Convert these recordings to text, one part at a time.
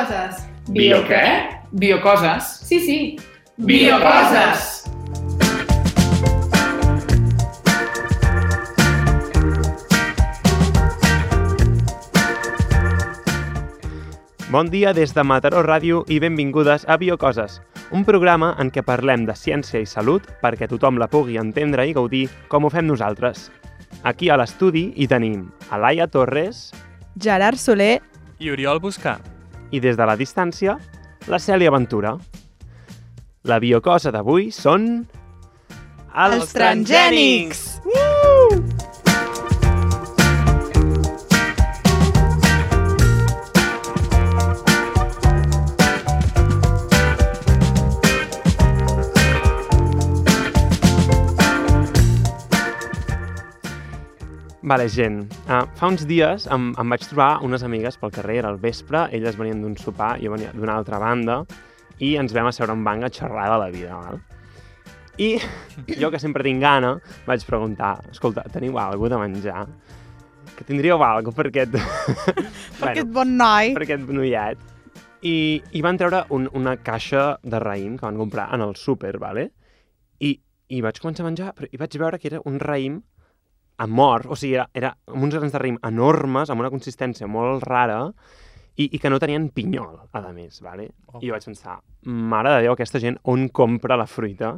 Biocoses. Bio què? Biocoses. Sí, sí. Biocoses! Bon dia des de Mataró Ràdio i benvingudes a Biocoses, un programa en què parlem de ciència i salut perquè tothom la pugui entendre i gaudir com ho fem nosaltres. Aquí a l'estudi hi tenim a Laia Torres Gerard Soler, i Oriol Buscar. I des de la distància, la Cèlia Ventura. La biocosa d'avui són... Els transgènics! Vale, gent, uh, fa uns dies em, em vaig trobar unes amigues pel carrer, era al vespre, elles venien d'un sopar, jo venia d'una altra banda, i ens vam asseure en banc a xerrar de la vida, val? I jo, que sempre tinc gana, vaig preguntar, escolta, teniu alguna de menjar? Que tindríeu alguna per aquest... Per aquest bon noi. per aquest noiet. I, i van treure un, una caixa de raïm que van comprar en el súper, vale? I, i vaig començar a menjar, però, i vaig veure que era un raïm amor, o sigui, era, era amb uns grans de raïm enormes, amb una consistència molt rara, i, i que no tenien pinyol, a més, vale? Oh. I jo vaig pensar, mare de Déu, aquesta gent on compra la fruita?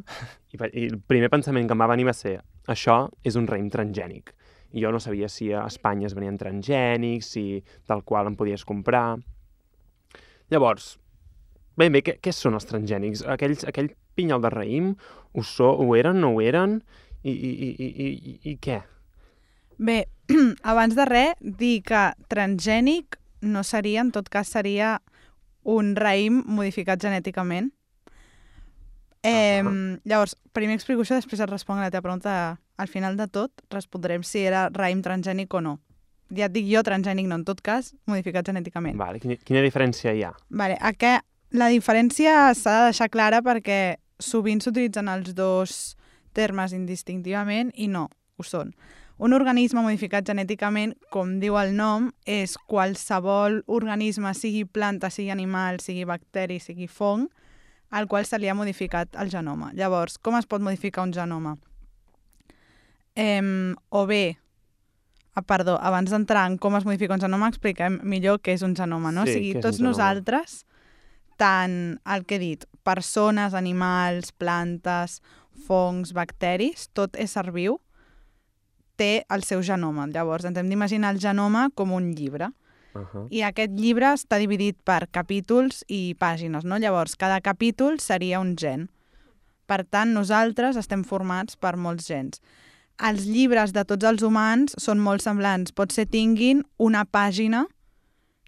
I, I el primer pensament que em va venir va ser, això és un raïm transgènic. I jo no sabia si a Espanya es venien transgènics, si tal qual en podies comprar. Llavors, ben bé, què, què són els transgènics? Aquells, aquell pinyol de raïm, ho, so, ho eren, no ho eren? I, i, i, i, i, i què? Bé, abans de res, dir que transgènic no seria, en tot cas seria un raïm modificat genèticament. Eh, Llavors, primer explico això, després et responc a la teva pregunta. Al final de tot, respondrem si era raïm transgènic o no. Ja et dic jo transgènic, no, en tot cas, modificat genèticament. Vale, quina, quina diferència hi ha? Vale, aqu la diferència s'ha de deixar clara perquè sovint s'utilitzen els dos termes indistintivament i no, ho són. Un organisme modificat genèticament, com diu el nom, és qualsevol organisme, sigui planta, sigui animal, sigui bacteri, sigui fong, al qual se li ha modificat el genoma. Llavors, com es pot modificar un genoma? Em, o bé, ah, perdó, abans d'entrar en com es modifica un genoma, expliquem millor què és un genoma, no? Sí, o sigui, és tots nosaltres, tant el que he dit, persones, animals, plantes, fongs, bacteris, tot ésser viu, té el seu genoma. Llavors, ens hem d'imaginar el genoma com un llibre. Uh -huh. I aquest llibre està dividit per capítols i pàgines, no? Llavors, cada capítol seria un gen. Per tant, nosaltres estem formats per molts gens. Els llibres de tots els humans són molt semblants. Pot ser tinguin una pàgina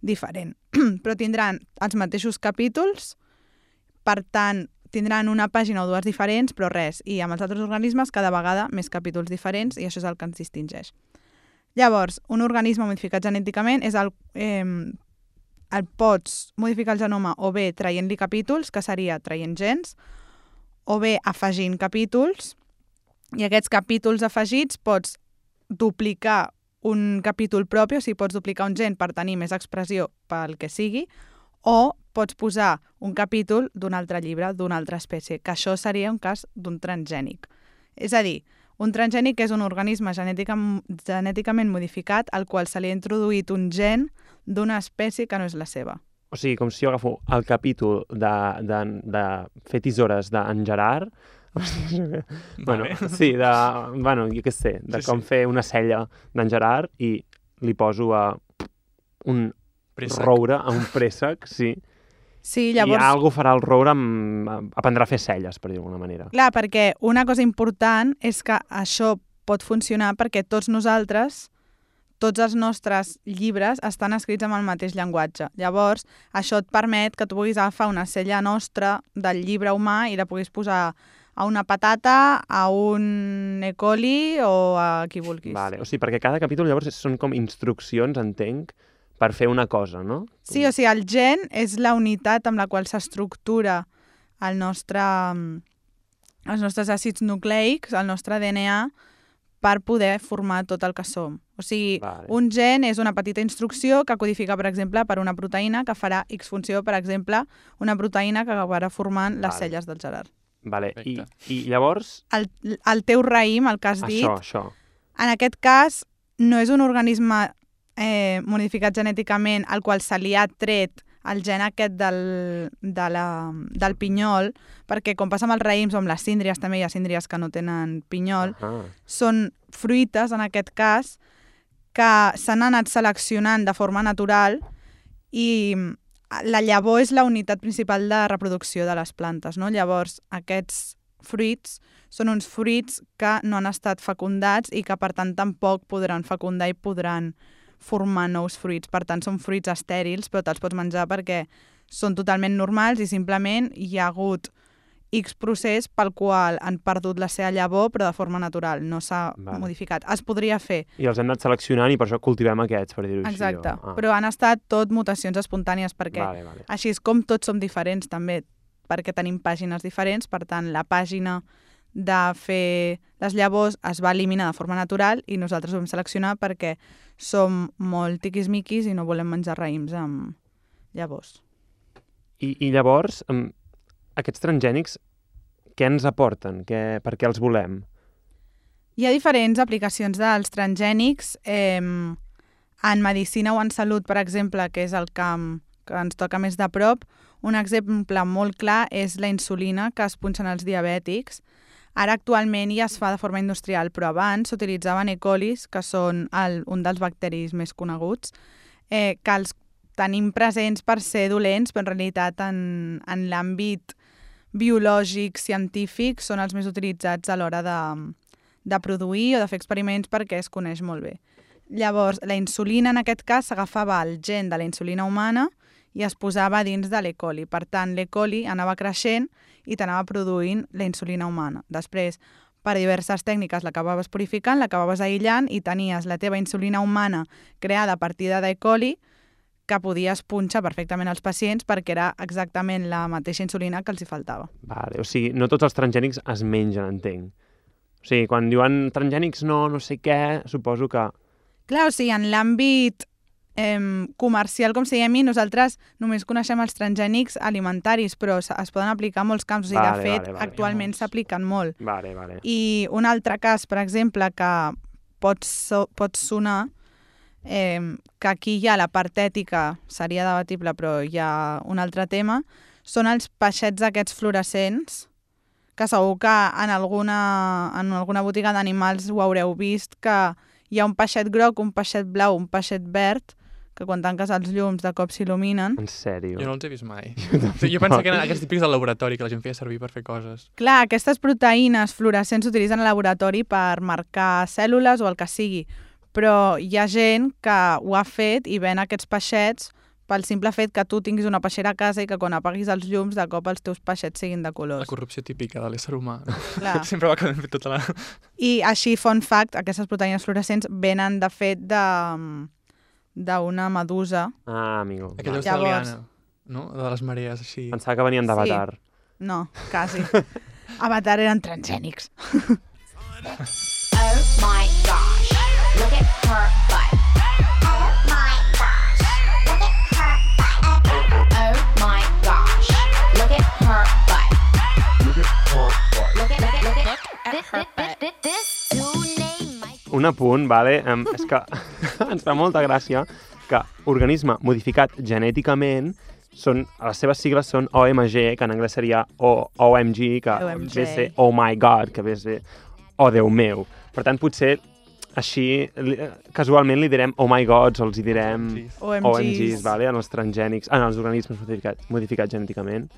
diferent, però tindran els mateixos capítols, per tant, tindran una pàgina o dues diferents, però res. I amb els altres organismes, cada vegada més capítols diferents, i això és el que ens distingeix. Llavors, un organisme modificat genèticament és el, eh, el pots modificar el genoma o bé traient-li capítols, que seria traient gens, o bé afegint capítols, i aquests capítols afegits pots duplicar un capítol propi, o sigui, pots duplicar un gen per tenir més expressió pel que sigui, o pots posar un capítol d'un altre llibre, d'una altra espècie, que això seria un cas d'un transgènic. És a dir, un transgènic és un organisme genètica, genèticament modificat al qual se li ha introduït un gen d'una espècie que no és la seva. O sigui, com si jo agafo el capítol de, de, de fer tisores d'en Gerard, bueno, Vale. sí, de, bueno, jo què sé, de Sí, com sí. fer una cella d'en Gerard i li poso a un Préssec. roure, a un préssec, sí. Sí, Llavors... I algú farà el roure amb, aprendrà a fer celles, per dir d'alguna manera. Clar, perquè una cosa important és que això pot funcionar perquè tots nosaltres, tots els nostres llibres estan escrits amb el mateix llenguatge. Llavors, això et permet que tu puguis agafar una cella nostra del llibre humà i la puguis posar a una patata, a un E. coli o a qui vulguis. Vale, o sigui, perquè cada capítol llavors són com instruccions, entenc, per fer una cosa, no? Sí, o sigui, el gen és la unitat amb la qual s'estructura el nostre, mm, els nostres àcids nucleics, el nostre DNA, per poder formar tot el que som. O sigui, Vale. un gen és una petita instrucció que codifica, per exemple, per una proteïna que farà X funció, per exemple, una proteïna que acabarà formant les Vale. celles del Gerard. Vale. I, Perfecte. I llavors, El, el teu raïm, el que has dit, això, això. en aquest cas no és un organisme eh, modificat genèticament al qual se li ha tret el gen aquest del, de la, del pinyol, perquè com passa amb els raïms o amb les síndries, també hi ha síndries que no tenen pinyol, Ah, són fruites, en aquest cas, que s'han anat seleccionant de forma natural i la llavor és la unitat principal de reproducció de les plantes. No? Llavors, aquests fruits són uns fruits que no han estat fecundats i que, per tant, tampoc podran fecundar i podran formar nous fruits. Per tant, són fruits estèrils, però te'ls pots menjar perquè són totalment normals i simplement hi ha hagut X procés pel qual han perdut la seva llavor, però de forma natural, no s'ha Vale. modificat. Es podria fer, I els hem anat seleccionant i per això cultivem aquests, per dir-ho així. exacte, o- Ah. però han estat tot mutacions espontànies perquè Vale, vale. així és com tots som diferents també, perquè tenim pàgines diferents, per tant, la pàgina de fer les llavors es va eliminar de forma natural i nosaltres ho vam seleccionar perquè som molt tiquismiquis i no volem menjar raïms amb llavors. I, I llavors, aquests transgènics, què ens aporten? Què, per què els volem? Hi ha diferents aplicacions dels transgènics eh, en medicina o en salut, per exemple, que és el camp que ens toca més de prop. Un exemple molt clar és la insulina que es punxen els diabètics. Ara actualment ja es fa de forma industrial, però abans s'utilitzaven E. colis, que són el, un dels bacteris més coneguts, eh, que els tenim presents per ser dolents, però en realitat en, en l'àmbit biològic, científic, són els més utilitzats a l'hora de, de produir o de fer experiments perquè es coneix molt bé. Llavors, la insulina en aquest cas s'agafava el gen de la insulina humana i es posava dins de l'E. coli. Per tant, l'E. coli anava creixent i t'anava produint la insulina humana. Després, per diverses tècniques l'acabaves purificant, l'acabaves aïllant i tenies la teva insulina humana creada a partir de coli que podies punxar perfectament als pacients perquè era exactament la mateixa insulina que els hi faltava. Vale, o sigui, no tots els transgènics es mengen, entenc. O sigui, quan diuen transgènics no, no sé què, suposo que... Clar, o sigui, en l'àmbit eh, comercial, com se diem, nosaltres només coneixem els transgènics alimentaris, però es, poden aplicar a molts camps. O sigui, Vale, de fet, vale, vale. actualment s'apliquen molt. Vale, vale. I un altre cas, per exemple, que pot, so, pot sonar, eh, que aquí ja la part ètica seria debatible, però hi ha un altre tema, són els peixets aquests fluorescents, que segur que en alguna, en alguna botiga d'animals ho haureu vist, que hi ha un peixet groc, un peixet blau, un peixet verd, que quan tanques els llums de cop s'il·luminen. En sèrio. Jo no els he vist mai. Jo, jo pensava que eren aquests típics del laboratori que la gent feia servir per fer coses. Clar, aquestes proteïnes fluorescents s'utilitzen al laboratori per marcar cèl·lules o el que sigui, però hi ha gent que ho ha fet i ven aquests peixets pel simple fet que tu tinguis una peixera a casa i que quan apaguis els llums de cop els teus peixets siguin de La colors. corrupció típica de l'ésser humà. Clar. Sempre va quedant tota la... I així, fun fact, aquestes proteïnes fluorescents venen de fet de d'una medusa. Ah, amigo. Aquella Vale. Llavors- australiana, no? De les marees, així. Pensava que venien d'Avatar. No, quasi. Avatar eren transgènics. Oh my gosh. Look at her butt. Oh my gosh. Look at her butt. Oh my gosh. Look at her butt. Look at look at look at look at her butt. This to name my Un apunt, vale? Um, és que ens fa molta gràcia que organisme modificat genèticament són, les seves sigles són OMG, que en anglès seria o, OMG, que OMG. ve a ser Oh my God, que ve ser Oh Déu meu. Per tant, potser així, li, casualment li direm Oh my Gods o els hi direm. OMGs. OMGs, vale? en els transgènics, en els organismes modificats, modificats genèticament.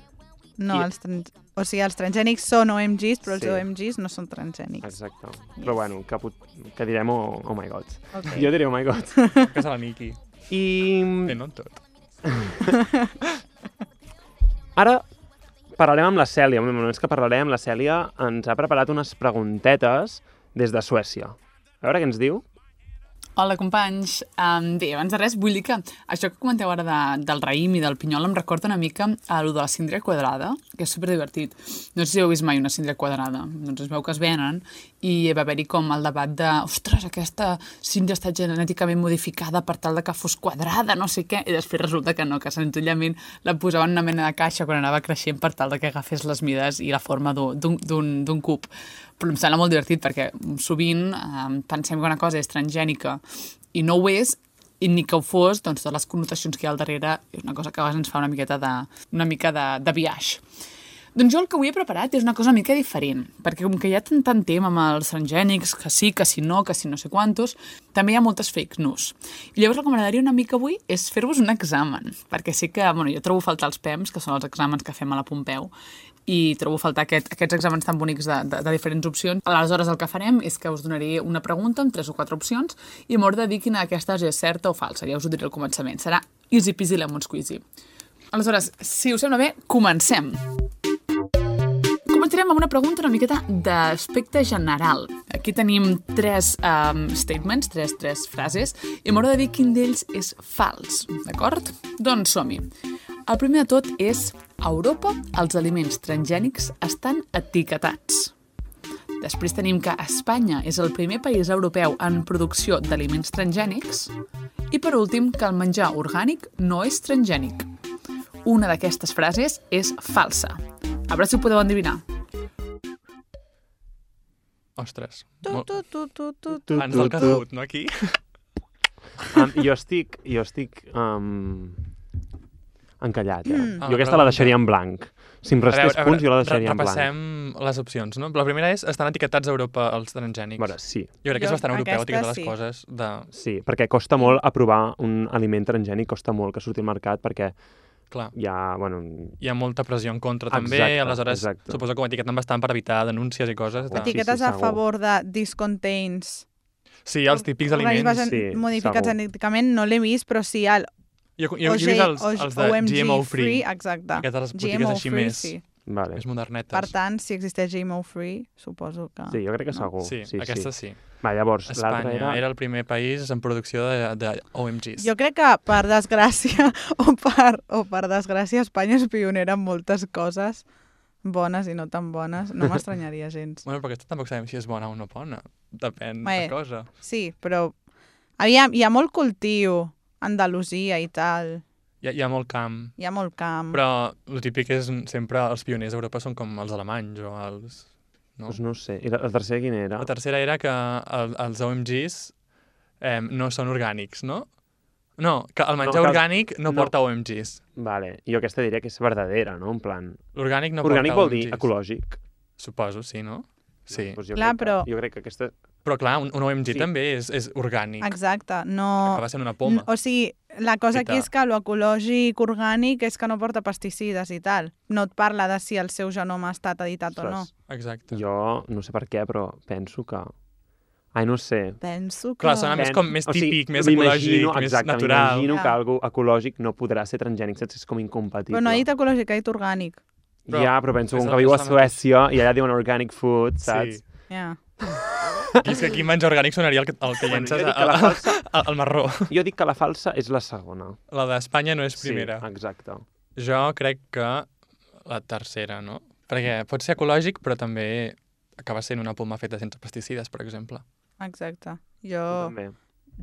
No, I- els trans... o sigui, els transgènics són OMGs, però els Sí. OMGs no són transgènics. Exacte. Però bueno, que, pot, que direm oh, oh my God. Okay. Jo diré Oh my God. Casa la Niki. I Bé, no tot. Ara parlarem amb la Cèlia. No és que parlarem, la Cèlia ens ha preparat unes preguntetes des de Suècia. A veure què ens diu. Hola, companys. Um, bé, abans de res, vull dir que això que comenteu ara de, del raïm i del pinyol em recorda una mica a lo de la síndria quadrada, que és superdivertit. No sé si heu vist mai una síndria quadrada. Doncs es veu que es venen i va haver-hi com el debat de ostres, aquesta síndria està genèticament modificada per tal de que fos quadrada, no sé què, i després resulta que no, que senzillament la posaven en una mena de caixa quan anava creixent per tal de que agafés les mides i la forma d'un cub però em sembla molt divertit perquè sovint eh, pensem que una cosa és transgènica i no ho és, i ni que ho fos, doncs totes les connotacions que hi ha al darrere és una cosa que a vegades ens fa una miqueta de, una mica de, de biaix. Doncs jo el que avui he preparat és una cosa una mica diferent, perquè com que hi ha tant, tant tema amb els transgènics, que sí, que si no, que si no sé quantos, també hi ha moltes fake news. I llavors el que m'agradaria una mica avui és fer-vos un examen, perquè sí que, bueno, jo trobo faltar els PEMs, que són els exàmens que fem a la Pompeu, i trobo faltar aquest, aquests exàmens tan bonics de, de, de diferents opcions. Aleshores, el que farem és que us donaré una pregunta amb tres o quatre opcions i m'hauré de dir quina d'aquestes és certa o falsa. Ja us ho diré al començament. Serà easy peasy lemon squeezy. Aleshores, si us sembla bé, comencem. Començarem amb una pregunta una miqueta d'aspecte general. Aquí tenim tres um, statements, tres, tres frases, i m'haurà de dir quin d'ells és fals, d'acord? Doncs som-hi. El primer de tot és a Europa els aliments transgènics estan etiquetats. Després tenim que Espanya és el primer país europeu en producció d'aliments transgènics. I per últim, que el menjar orgànic no és transgènic. Una d'aquestes frases és falsa. A veure si ho podeu endevinar. Ostres. Tu, tu, tu, tu, tu, Tu, Ans tu, del tu. casut, no, aquí? Um, jo estic, jo estic um, encallat, eh? Mm. Ah, Jo aquesta la deixaria en blanc. Si em restés punts, jo la deixaria en blanc. repassem les opcions, no? La primera és, estan etiquetats a Europa els A transgènics. veure, sí, jo crec que és bastant europeu aquesta etiquetar les sí. coses de... sí, perquè costa molt aprovar un aliment transgènic, costa molt que surti al mercat perquè Clar, hi ha, bueno, hi ha molta pressió en contra també, Exacte, aleshores exacte. suposo que ho etiqueten bastant per evitar denúncies i coses. De... Sí, Etiquetes sí, a segur. favor de this contains Sí, els típics aliments. Sí, modificats segur. genèticament no l'he vist, però sí el Jo, jo, jo he vist els, o- els de OMG GMO free, exacte. aquestes les botigues GMO així free, més, sí. Vale. més modernetes. Per tant, si existeix GMO free, suposo que... Sí, jo crec que No? segur. sí, sí, aquesta sí. sí. Va, llavors, l'altra Espanya era... era... el primer país en producció de, de OMGs. Jo crec que, per desgràcia, o per, o per desgràcia, Espanya és pionera en moltes coses bones i no tan bones. No m'estranyaria gens. Bueno, perquè aquesta tampoc sabem si és bona o no bona. Depèn Bé. de cosa. Sí, però aviam, hi ha molt cultiu, Andalusia i tal. Hi ha, hi ha molt camp. Hi ha molt camp. Però el típic és sempre els pioners a Europa són com els alemanys o els... No? Doncs no ho sé. I la, la tercera quina era? La tercera era que el, els OMGs eh, no són orgànics, no? No, que el menjar No, que- orgànic no, no. porta OMGs. Vale, jo aquesta diria que és verdadera, no? En plan... L'orgànic no Orgànic porta vol dir OMGs. ecològic. Suposo, sí, no? Sí. Doncs jo Clar, crec que, però- Jo crec que aquesta... Però clar, un, un OMG Sí. també és, és orgànic. Exacte, no... Acaba sent una poma. O sigui, la cosa aquí és que lo ecològic orgànic és que no porta pesticides i tal. No et parla de si el seu genoma ha estat editat o no. Exacte. Jo no sé per què, però penso que... Ai, no sé. Penso que... Clar, sona més Pen- com més o sigui, típic, més ecològic, més exacte, natural. M'imagino Ja. que algú ecològic no podrà ser transgènic, saps? És com incompatible. Però no ha dit ecològic, ha dit orgànic. Però ja, però penso com el- que viu a. Suècia i allà diuen organic food, saps? Sí. Ja. I és que aquí menjar orgànic sonaria el que, el que Bueno, llences al, la falsa- al, al marró. Jo dic que la falsa és la segona. La d'Espanya no és primera. Sí, exacte. Jo crec que la tercera, no? Perquè pot ser ecològic, però també acaba sent una poma feta sense pesticides, per exemple. Exacte. Jo Jo, també.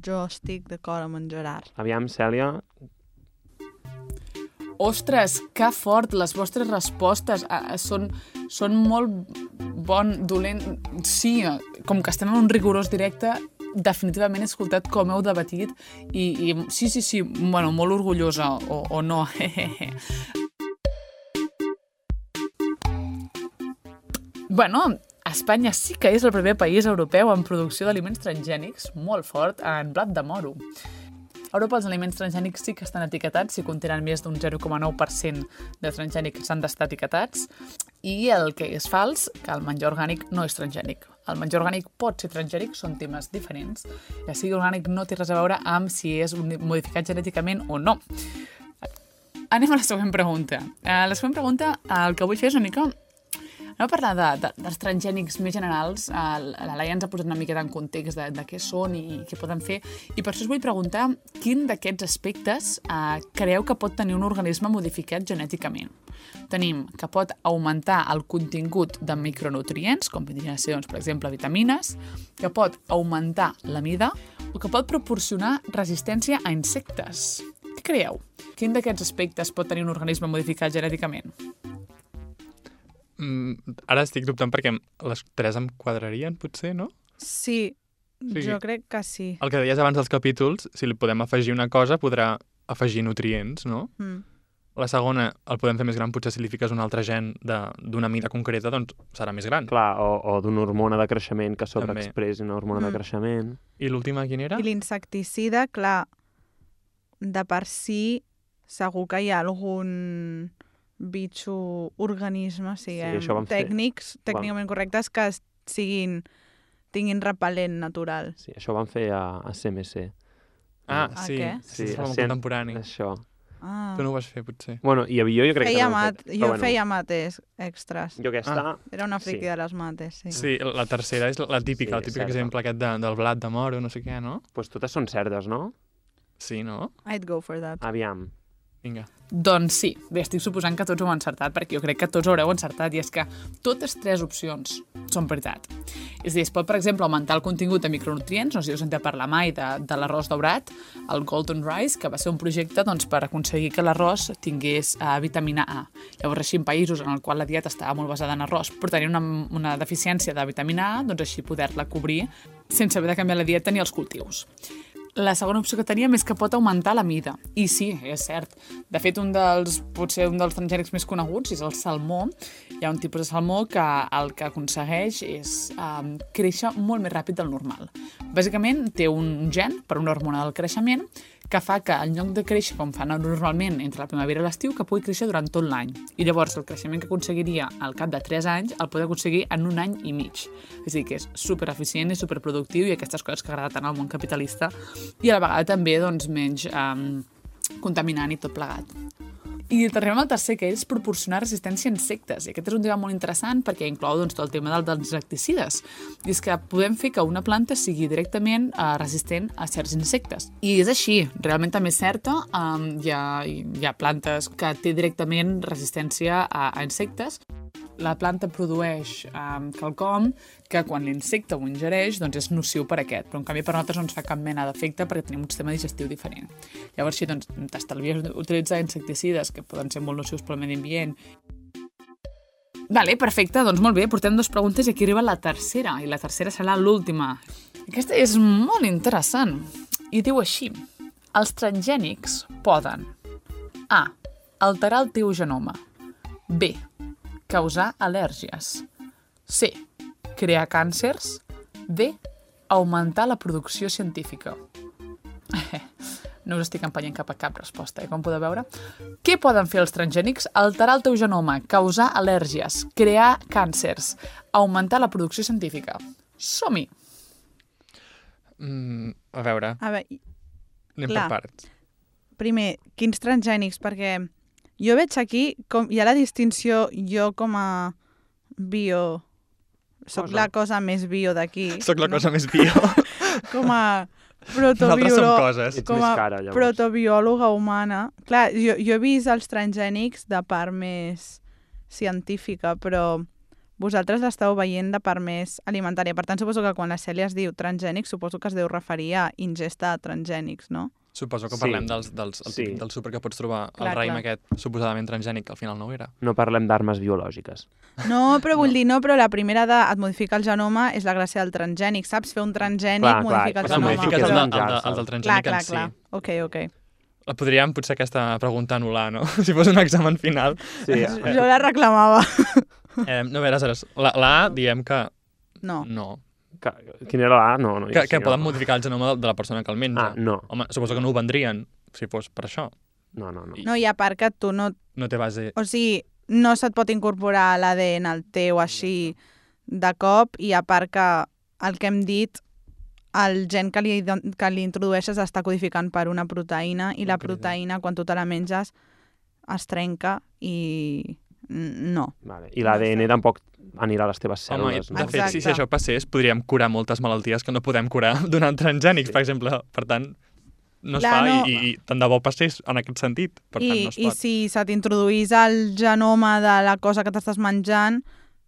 jo estic d'acord amb en Gerard. Aviam, Cèlia, Ostres, que fort, les vostres respostes eh, són, són molt bon, dolent... Sí, com que estem en un rigorós directe, definitivament he escoltat com heu debatit i, i sí, sí, sí, bueno, molt orgullosa o, o no. bueno, Espanya sí que és el primer país europeu en producció d'aliments transgènics, molt fort, en blat de moro. A Europa els aliments transgènics sí que estan etiquetats, si contenen més d'un 0,9% de transgènics han d'estar etiquetats, i el que és fals, que el menjar orgànic no és transgènic. El menjar orgànic pot ser transgènic, són temes diferents. Ja sigui orgànic no té res a veure amb si és modificat genèticament o no. Anem a la següent pregunta. A la següent pregunta el que vull fer és una mica Anem a parlar de, de, dels transgènics més generals. La Laia ens ha posat una miqueta en context de, de què són i, què poden fer. I per això us vull preguntar quin d'aquests aspectes uh, creu que pot tenir un organisme modificat genèticament. Tenim que pot augmentar el contingut de micronutrients, com podrien ser, doncs, per exemple, vitamines, que pot augmentar la mida o que pot proporcionar resistència a insectes. Què creieu? Quin d'aquests aspectes pot tenir un organisme modificat genèticament? Mm, ara estic dubtant perquè les tres em quadrarien, potser, no? Sí, Sí. jo crec que sí. El que deies abans dels capítols, si li podem afegir una cosa, podrà afegir nutrients, no? Mm. La segona, el podem fer més gran, potser si li fiques un altre gen de- d'una mida concreta, doncs serà més gran. Clar, o, o d'una hormona de creixement que sobreexpressi una hormona Mm. de creixement. I l'última quina era? I l'insecticida, clar, de per si segur que hi ha algun bitxo, organisme, siguem fer- tècnics, van- tècnicament correctes, que siguin, tinguin repel·lent natural. Sí, això ho van fer a, a CMC. Ah, A sí. què? Sí, Sí, molt a cien- contemporani. Això. Ah. Tu no ho vas fer, potser. Bueno, i avió jo crec feia que no mat, fet, jo bueno, feia mates extras. Jo aquesta... Era una friqui Sí. de les mates, sí. Sí, la tercera és la típica, Sí, el típic certa. exemple aquest de, del blat de moro, no sé què, no? Pues totes són certes, no? Sí, no? I'd go for that. Aviam. Vinga. Doncs sí, bé, estic suposant que tots ho heu encertat, perquè jo crec que tots ho haureu encertat, i és que totes tres opcions són veritat. És a dir, es pot, per exemple, augmentar el contingut de micronutrients, no sé si heu sentit parlar mai de, de l'arròs daurat, el Golden Rice, que va ser un projecte doncs, per aconseguir que l'arròs tingués uh, vitamina A. Llavors, així, en països en el qual la dieta estava molt basada en arròs, però tenia una, una deficiència de vitamina A, doncs així poder-la cobrir sense haver de canviar la dieta ni els cultius. La segona opció que teníem és que pot augmentar la mida. I sí, és cert. De fet, un dels, potser un dels transgènics més coneguts és el salmó. Hi ha un tipus de salmó que el que aconsegueix és um, créixer molt més ràpid del normal. Bàsicament, té un gen per una hormona del creixement que fa que en lloc de créixer com fan normalment entre la primavera i l'estiu, que pugui créixer durant tot l'any. I llavors el creixement que aconseguiria al cap de 3 anys el pot aconseguir en un any i mig. És a dir, que és super eficient i super productiu i aquestes coses que agrada tant al món capitalista i a la vegada també doncs, menys um, contaminant i tot plegat. I arribem al tercer, que és proporcionar resistència a insectes. I aquest és un tema molt interessant perquè inclou doncs, tot el tema del- dels insecticides. I és que podem fer que una planta sigui directament uh, resistent a certs insectes. I és així, realment també és certa. Um, hi, ha, hi ha plantes que té directament resistència a, a insectes. La planta produeix um, quelcom que quan l'insecte ho ingereix doncs és nociu per aquest, però en canvi per nosaltres no ens fa cap mena d'efecte perquè tenim un sistema digestiu diferent. Llavors, si doncs, t'estalvies d'utilitzar insecticides que poden ser molt nocius pel medi ambient Vale, perfecte, doncs molt bé, portem dues preguntes i aquí arriba la tercera, i la tercera serà l'última. Aquesta és molt interessant, i diu així. Els transgènics poden A. Alterar el teu genoma B. Causar al·lèrgies C. Crear càncers D. Augmentar la producció científica no us estic empenyent cap a cap resposta, eh, com podeu veure. Què poden fer els transgènics? Alterar el teu genoma, causar al·lèrgies, crear càncers, augmentar la producció científica. Som-hi! Mm, a veure, A veure, anem Clar. per parts. primer, quins transgènics? Perquè jo veig aquí com hi ha la distinció jo com a bio... Soc Cosa. la cosa més bio d'aquí. Soc la cosa més bio. Com a protobiòloga, com més a cara, llavors. protobiòloga humana. Clar, jo, jo he vist els transgènics de part més científica, però vosaltres l'esteu veient de part més alimentària. Per tant, suposo que quan la Cèlia es diu transgènic, suposo que es deu referir a ingesta de transgènics, no? Suposo que Sí. parlem dels, dels, el Sí. del súper que pots trobar, Clar, el raïm clar. aquest suposadament transgènic, que al final no ho era. No parlem d'armes biològiques. No, però vull dir, no, però la primera de et modificar el genoma és la gràcia del transgènic, saps? Fer un transgènic, Clar, clar, modificar Per el genoma. modifiques el, el, menjar-se. el del Clar, transgènic clar, en si. clar. Ok, ok. La podríem potser aquesta pregunta anul·lar, no? si fos un examen final. Sí, Jo la reclamava. Eh, no, a veure, aleshores, la, la A diem que No. no. Que, quin era la? No, no. Que, que no. poden modificar el genoma de, de la persona que el menja. Ah, no. Home, suposo que no ho vendrien si fos per això. No, no, no. No, i a part que tu no... No té base... O sigui, no se't pot incorporar l'ADN al teu així de cop i a part que el que hem dit el gen que li, que li introdueixes està codificant per una proteïna i la proteïna, quan tu te la menges, es trenca i No. Vale. I l'ADN tampoc anirà a les teves Home, cèl·lules. de no? fet, si, això passés, podríem curar moltes malalties que no podem curar donant transgènics, per exemple. Per tant, no es Clar, fa no. i, i, i tant de bo passés en aquest sentit. Per tant, I, no es I pot. si se t'introduís el genoma de la cosa que t'estàs menjant,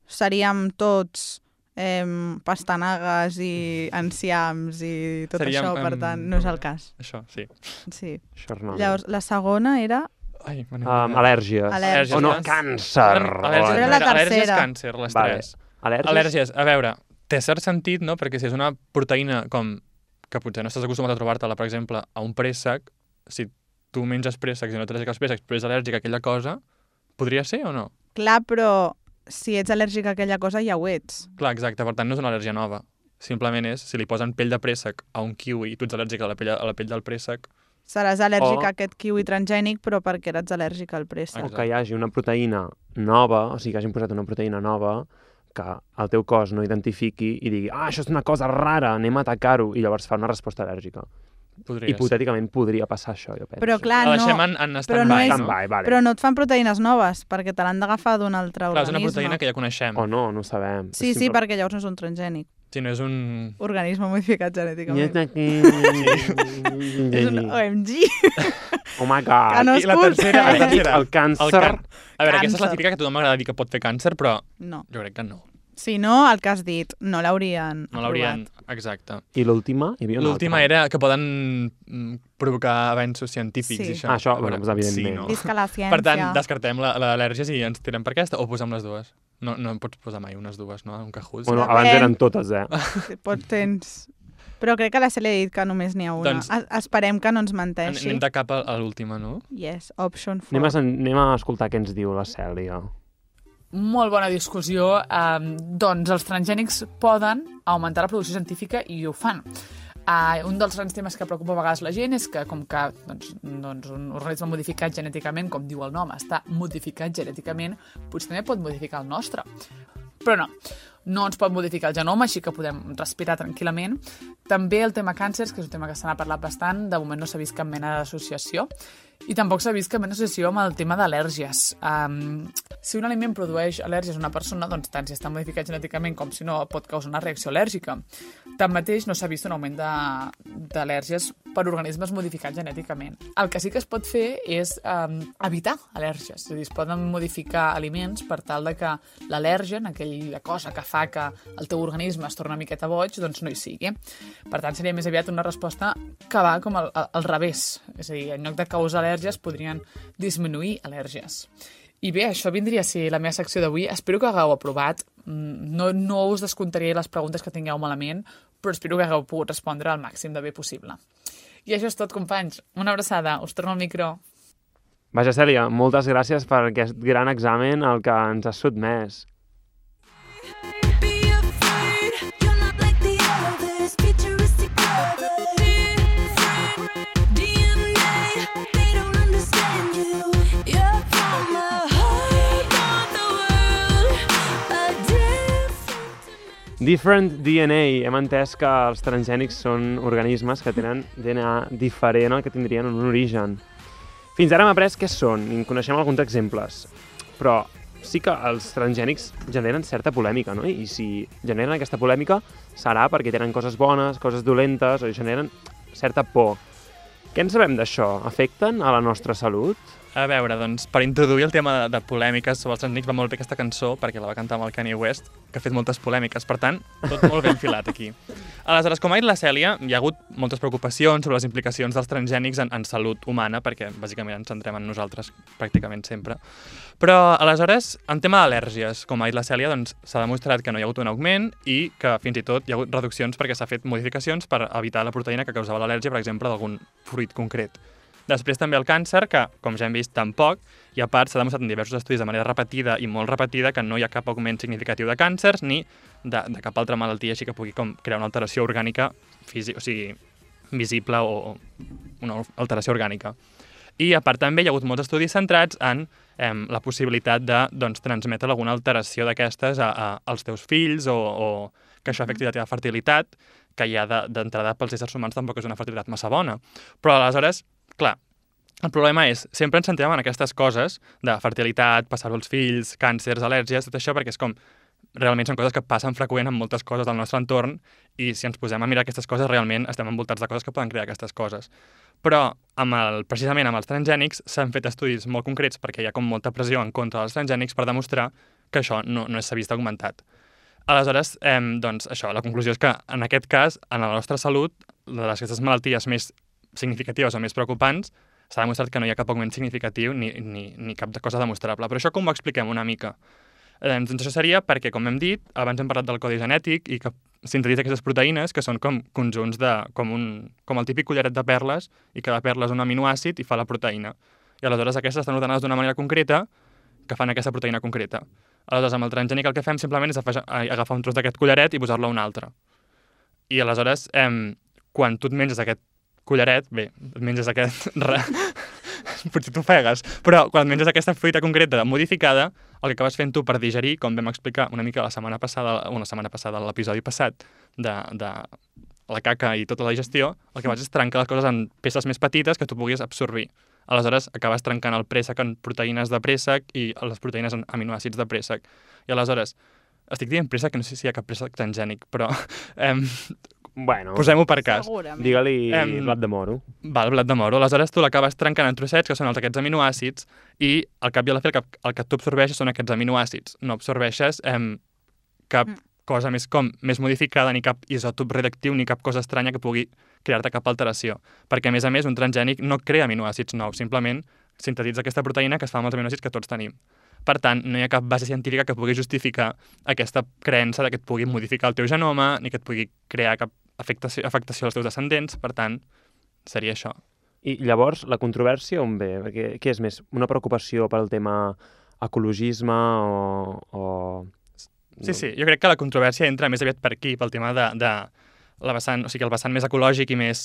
seríem tots eh, pastanagues i enciams i tot Seríem, això, per tant, no és el cas. Això, sí. Sí. Xernòbil. Llavors, la segona era... Ai, Um, al·lèrgies. Al·lèrgies. O no, càncer. Al·lèrgies, Era la al·lèrgies, càncer, les Vale. tres. Al·lèrgies? Al·lèrgies, a veure, té cert sentit, no? Perquè si és una proteïna com que potser no estàs acostumat a trobar-te-la, per exemple, a un préssec, si tu menges préssecs i no ets al·lèrgic als préssecs, però és al·lèrgic a aquella cosa, podria ser o no? Clar, però si ets al·lèrgic a aquella cosa ja ho ets. Clar, exacte, per tant no és una al·lèrgia nova. Simplement és, si li posen pell de préssec a un kiwi i tu ets al·lèrgic a la pell, a la pell del préssec, Seràs al·lèrgic O- a aquest kiwi transgènic, però perquè eres al·lèrgic al préssec. O que hi hagi una proteïna nova, o sigui, que hagin posat una proteïna nova que el teu cos no identifiqui i digui, ah, això és una cosa rara, anem a atacar-ho, i llavors fa una resposta al·lèrgica. podria Hipotèticament podria passar això, jo penso. Però clar, ser. La no, deixem en, en però no és- no? Vale. però no et fan proteïnes noves, perquè te l'han d'agafar d'un altre Clar, és una organisme. proteïna que ja coneixem. O no, no ho sabem. Sí, sí, perquè llavors no és un transgènic. Si no és un... Organisme modificat genèticament. d'aquí... És un OMG. Oh my god. Que no I la tercera, la tercera. el càncer... El can... A veure, aquesta és la Càncer. típica que a tothom m'agrada dir que pot fer càncer, però No. jo crec que no. Si no, el que has dit, no l'haurien No l'haurien... Exacte. I l'última? Hi havia una L'última era que poden mm, provocar avenços científics Sí. i això. Ah, això, bueno, doncs evidentment. Sí, no? Visca la ciència. Per tant, descartem la- l'al·lèrgies i ens tirem per aquesta o posem les dues? No, no en pots posar mai unes dues, no? Un cajús. Bueno, abans eren totes, eh? Pot tens... Però crec que la Cèlia ha dit que només n'hi ha una. Doncs- Es Esperem que no ens menteixi. Anem de cap a, l'última, no? Yes, option 4. Anem a, anem a escoltar què ens diu la Cèlia. Molt bona discussió. Um, doncs els transgènics poden augmentar la producció científica i ho fan. Uh, un dels grans temes que preocupa a vegades la gent és que com que doncs, doncs, un organisme modificat genèticament, com diu el nom, està modificat genèticament, potser també pot modificar el nostre. Però no, no ens pot modificar el genoma, així que podem respirar tranquil·lament. També el tema càncers, que és un tema que se n'ha parlat bastant, de moment no s'ha vist cap mena d'associació. I tampoc s'ha vist cap mena d'associació amb el tema d'al·lèrgies. Um, si un aliment produeix al·lèrgies a una persona, doncs tant si està modificat genèticament com si no pot causar una reacció al·lèrgica. Tanmateix, no s'ha vist un augment d'al·lèrgies per organismes modificats genèticament. El que sí que es pot fer és um, evitar al·lèrgies. És a dir, es poden modificar aliments per tal de que l'al·lèrgen, aquella cosa que fa que el teu organisme es torni una miqueta boig, doncs no hi sigui. Per tant, seria més aviat una resposta que va com al, al revés. És a dir, en lloc de causar al·lèrgies, podrien disminuir al·lèrgies. I bé, això vindria a ser la meva secció d'avui. Espero que hagueu aprovat. Mm, No, no us descomptaré les preguntes que tingueu malament, però espero que hagueu pogut respondre al màxim de bé possible. I això és tot, companys. Una abraçada. Us torno al micro. Vaja, Cèlia, moltes gràcies per aquest gran examen al que ens has sotmès. Different DNA. Hem entès que els transgènics són organismes que tenen DNA diferent al que tindrien un origen. Fins ara hem après què són i en coneixem alguns exemples. Però sí que els transgènics generen certa polèmica, no? I si generen aquesta polèmica serà perquè tenen coses bones, coses dolentes, o generen certa por. Què en sabem d'això? Afecten a la nostra salut? A veure, doncs, per introduir el tema de, de polèmiques sobre els transgènics va molt bé aquesta cançó, perquè la va cantar amb el Kanye West, que ha fet moltes polèmiques. Per tant, tot molt ben filat aquí. Aleshores, com ha dit la Cèlia, hi ha hagut moltes preocupacions sobre les implicacions dels transgènics en, en salut humana, perquè bàsicament ens centrem en nosaltres pràcticament sempre. Però, aleshores, en tema d'al·lèrgies, com ha dit la Cèlia, doncs s'ha demostrat que no hi ha hagut un augment i que fins i tot hi ha hagut reduccions perquè s'ha fet modificacions per evitar la proteïna que causava l'al·lèrgia, per exemple, d'algun fruit concret. Després també el càncer, que, com ja hem vist, tampoc, i a part s'ha demostrat en diversos estudis de manera repetida i molt repetida que no hi ha cap augment significatiu de càncers ni de, de cap altra malaltia així que pugui com crear una alteració orgànica física, o sigui, visible o, una alteració orgànica. I a part també hi ha hagut molts estudis centrats en eh, la possibilitat de doncs, transmetre alguna alteració d'aquestes als teus fills o, o que això afecti la teva fertilitat, que ja de- d'entrada pels éssers humans tampoc és una fertilitat massa bona. Però aleshores, clar, El problema és, sempre ens centrem en aquestes coses de fertilitat, passar-ho als fills, càncers, al·lèrgies, tot això, perquè és com realment són coses que passen freqüent en moltes coses del nostre entorn i si ens posem a mirar aquestes coses realment estem envoltats de coses que poden crear aquestes coses. Però amb el, precisament amb els transgènics s'han fet estudis molt concrets perquè hi ha com molta pressió en contra dels transgènics per demostrar que això no, no s'ha vist augmentat. Aleshores, eh, doncs això, la conclusió és que en aquest cas, en la nostra salut, de les aquestes malalties més significatives o més preocupants, s'ha demostrat que no hi ha cap augment significatiu ni, ni, ni cap de cosa demostrable. Però això com ho expliquem una mica? Eh, doncs això seria perquè, com hem dit, abans hem parlat del codi genètic i que sintetitza aquestes proteïnes que són com conjunts de... com, un, com el típic collaret de perles i cada perla és un aminoàcid i fa la proteïna. I aleshores aquestes estan ordenades d'una manera concreta que fan aquesta proteïna concreta. Aleshores, amb el transgènic el que fem simplement és a- agafar un tros d'aquest collaret i posar-lo a un altre. I aleshores, eh, quan tu et menges aquest collaret, bé, et menges aquest... Potser t'ofegues, però quan et menges aquesta fruita concreta modificada, el que acabes fent tu per digerir, com vam explicar una mica la setmana passada, una setmana passada, l'episodi passat, de, de la caca i tota la digestió, el que fas és trencar les coses en peces més petites que tu puguis absorbir. Aleshores, acabes trencant el préssec en proteïnes de préssec i les proteïnes en aminoàcids de préssec. I aleshores, estic dient préssec, que no sé si hi ha cap préssec transgènic, però eh, Bueno, posem-ho per cas. Segurament. digue-li Em- blat de moro. Va, el blat de moro. Aleshores, tu l'acabes trencant en trossets, que són els aquests aminoàcids, i al cap i a la fi el que, el que tu absorbeixes són aquests aminoàcids. No absorbeixes eh, cap Mm. cosa més com més modificada, ni cap isòtop redactiu, ni cap cosa estranya que pugui crear-te cap alteració. Perquè, a més a més, un transgènic no crea aminoàcids nous, simplement sintetitza aquesta proteïna que es fa amb els aminoàcids que tots tenim. Per tant, no hi ha cap base científica que pugui justificar aquesta creença de que et pugui modificar el teu genoma ni que et pugui crear cap afectació, afectació als teus descendents. Per tant, seria això. I llavors, la controvèrsia on ve? Perquè què és més? Una preocupació pel tema ecologisme o... o... Sí, sí, jo crec que la controvèrsia entra més aviat per aquí, pel tema de, de la vessant, o sigui, el vessant més ecològic i més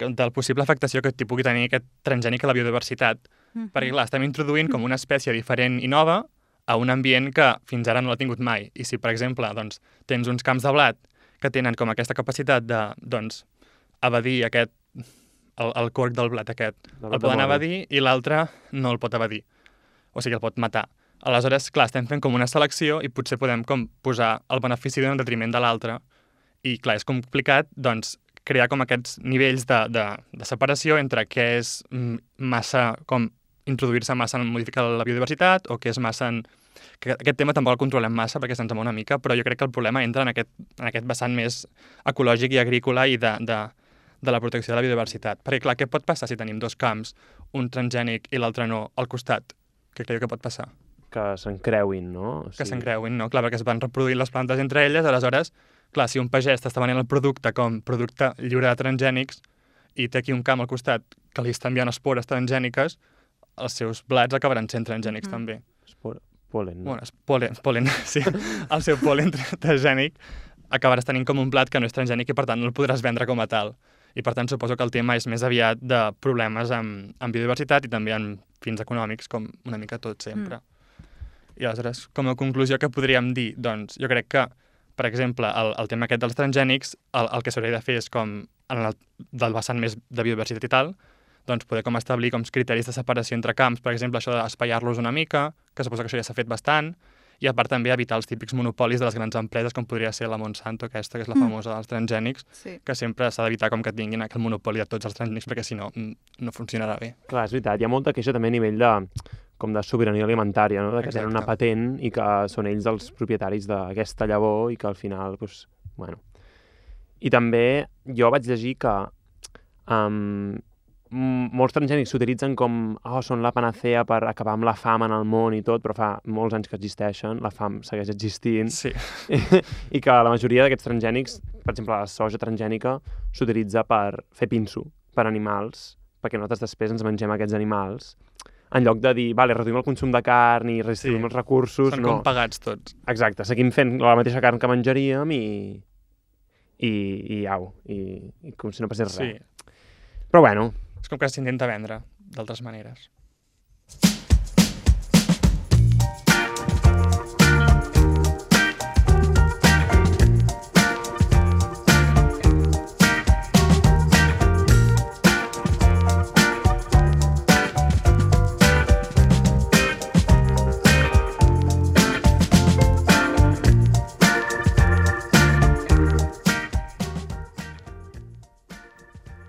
que- del possible afectació que t'hi pugui tenir aquest transgènic a la biodiversitat. Mhm. Perquè, clar, estem introduint com una espècie diferent i nova a un ambient que fins ara no l'ha tingut mai. I si, per exemple, doncs, tens uns camps de blat que tenen com aquesta capacitat de, doncs, evadir aquest, el, el corc del blat aquest, el de poden evadir i l'altre no el pot evadir. O sigui, el pot matar. Aleshores, clar, estem fent com una selecció i potser podem com posar el benefici d'un en detriment de l'altre. I, clar, és complicat, doncs, crear com aquests nivells de, de, de separació entre què és massa, com introduir-se massa en modificar la biodiversitat o què és massa en... Que aquest tema tampoc el controlem massa perquè se'ns ama una mica, però jo crec que el problema entra en aquest, en aquest vessant més ecològic i agrícola i de, de, de la protecció de la biodiversitat. Perquè, clar, què pot passar si tenim dos camps, un transgènic i l'altre no, al costat? Què creieu que pot passar? que s'encreuin, no? O que s'encreuin, no? Clar, perquè es van reproduint les plantes entre elles, aleshores, clar, si un pagès t'està venent el producte com producte lliure de transgènics i té aquí un camp al costat que li està enviant espores transgèniques, els seus blats acabaran sent transgènics Mhm. també. Espor... Polen. No? Bueno, és polen, polen sí, el seu polen tra- transgènic acabaràs tenint com un plat que no és transgènic i per tant no el podràs vendre com a tal. I per tant suposo que el tema és més aviat de problemes amb, amb biodiversitat i també en fins econòmics, com una mica tot sempre. Mm. I aleshores, com a conclusió que podríem dir? Doncs jo crec que, per exemple, el, el tema aquest dels transgènics, el, el que s'hauria de fer és com, en el, del vessant més de biodiversitat i tal, doncs poder com establir com criteris de separació entre camps, per exemple, això d'espaiar-los una mica, que suposo que això ja s'ha fet bastant, i a part també evitar els típics monopolis de les grans empreses, com podria ser la Monsanto, aquesta, que és la Mm. famosa dels transgènics, Sí. que sempre s'ha d'evitar com que tinguin aquell monopoli de tots els transgènics, perquè si no, mm, no funcionarà bé. Clar, és veritat, hi ha molta queixa també a nivell de, com de sobirania alimentària, no? de que tenen una patent i que són ells els propietaris d'aquesta llavor i que al final, doncs, bueno... I també jo vaig llegir que um, molts transgènics s'utilitzen com oh, són la panacea per acabar amb la fam en el món i tot, però fa molts anys que existeixen, la fam segueix existint, Sí, i que la majoria d'aquests transgènics, per exemple, la soja transgènica, s'utilitza per fer pinso per animals, perquè nosaltres després ens mengem aquests animals, en lloc de dir, vale, reduïm el consum de carn i redistribuïm Sí. els recursos, són no. com pagats tots. Exacte, seguim fent la mateixa carn que menjaríem i, i, i au, i, i com si no passés Sí, res. Però bueno, és com que s'intenta vendre d'altres maneres.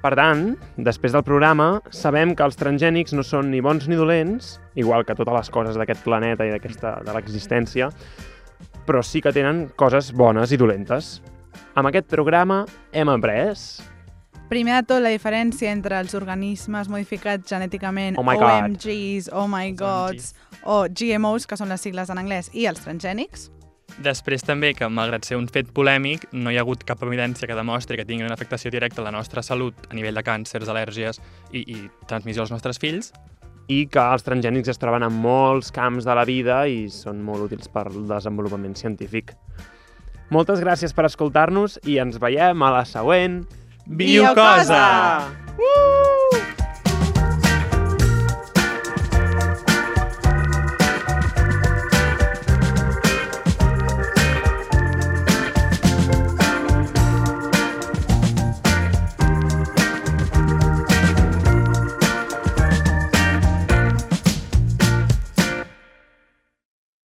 Per tant, després del programa, sabem que els transgènics no són ni bons ni dolents, igual que totes les coses d'aquest planeta i d'aquesta de l'existència, però sí que tenen coses bones i dolentes. Amb aquest programa hem après... Primer de tot, la diferència entre els organismes modificats genèticament, Oh my God. OMGs, Oh my gods, o GMOs, que són les sigles en anglès, i els transgènics. Després també que, malgrat ser un fet polèmic, no hi ha hagut cap evidència que demostri que tingui una afectació directa a la nostra salut a nivell de càncers, al·lèrgies i, i transmissió als nostres fills. i que els transgènics es troben en molts camps de la vida i són molt útils per al desenvolupament científic. Moltes gràcies per escoltar-nos i ens veiem a la següent Biocosa! Uh!